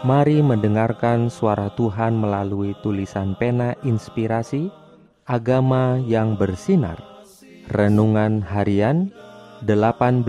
Mari mendengarkan suara Tuhan melalui tulisan pena inspirasi Agama yang bersinar. Renungan harian 18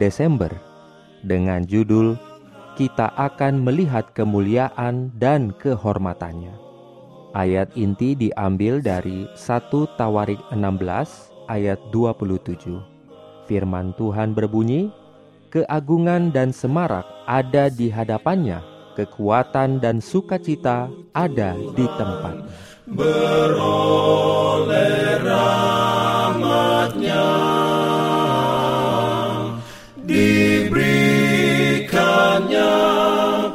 Desember Dengan judul Kita akan melihat kemuliaan dan kehormatannya. Ayat inti diambil dari 1 Tawarik 16 ayat 27 Firman Tuhan berbunyi, Keagungan dan semarak ada di hadapannya kekuatan dan sukacita ada di tempat. Beroleh rahmatnya Diberikannya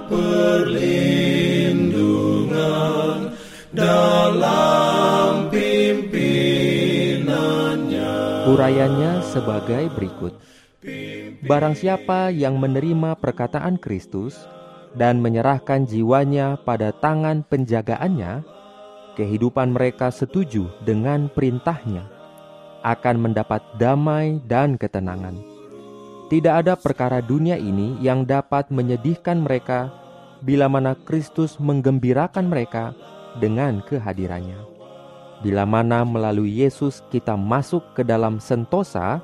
perlindungan Dalam pimpinannya Urayanya sebagai berikut Barang siapa yang menerima perkataan Kristus dan menyerahkan jiwanya pada tangan penjagaannya, kehidupan mereka setuju dengan perintahnya, akan mendapat damai dan ketenangan. Tidak ada perkara dunia ini yang dapat menyedihkan mereka bila mana Kristus menggembirakan mereka dengan kehadirannya. Bila mana melalui Yesus kita masuk ke dalam sentosa,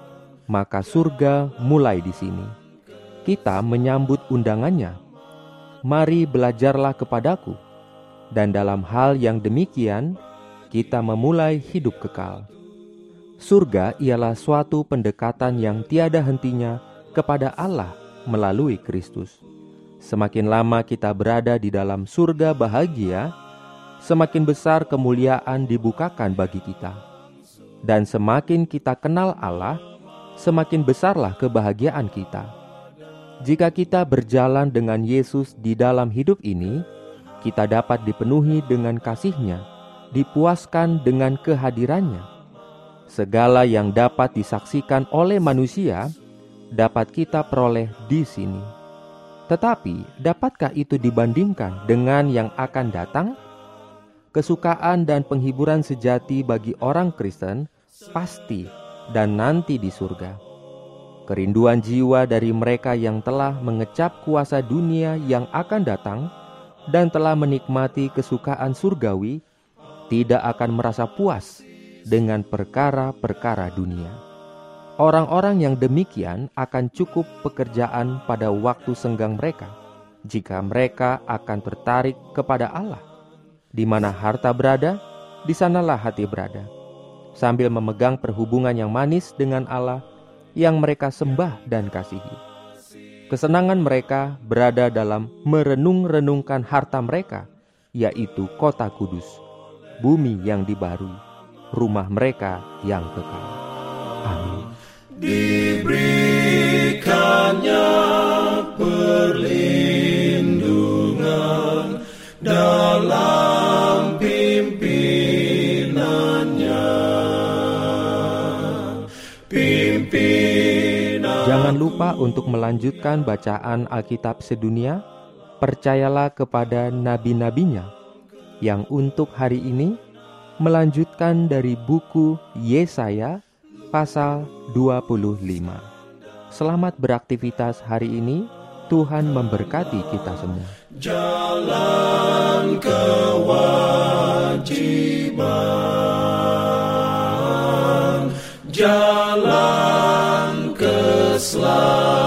maka surga mulai di sini. Kita menyambut undangannya mari belajarlah kepadaku. Dan dalam hal yang demikian, kita memulai hidup kekal. Surga ialah suatu pendekatan yang tiada hentinya kepada Allah melalui Kristus. Semakin lama kita berada di dalam surga bahagia, semakin besar kemuliaan dibukakan bagi kita. Dan semakin kita kenal Allah, semakin besarlah kebahagiaan kita jika kita berjalan dengan Yesus di dalam hidup ini, kita dapat dipenuhi dengan kasihnya, dipuaskan dengan kehadirannya. Segala yang dapat disaksikan oleh manusia dapat kita peroleh di sini. Tetapi, dapatkah itu dibandingkan dengan yang akan datang? Kesukaan dan penghiburan sejati bagi orang Kristen pasti dan nanti di surga. Kerinduan jiwa dari mereka yang telah mengecap kuasa dunia yang akan datang dan telah menikmati kesukaan surgawi tidak akan merasa puas dengan perkara-perkara dunia. Orang-orang yang demikian akan cukup pekerjaan pada waktu senggang mereka jika mereka akan tertarik kepada Allah. Di mana harta berada, di sanalah hati berada. Sambil memegang perhubungan yang manis dengan Allah, yang mereka sembah dan kasihi. Kesenangan mereka berada dalam merenung-renungkan harta mereka, yaitu kota kudus, bumi yang dibarui, rumah mereka yang kekal. Amin. Diberikannya Jangan lupa untuk melanjutkan bacaan Alkitab sedunia. Percayalah kepada nabi-nabinya yang untuk hari ini melanjutkan dari buku Yesaya pasal 25. Selamat beraktivitas hari ini. Tuhan memberkati kita semua. Jalan Islam.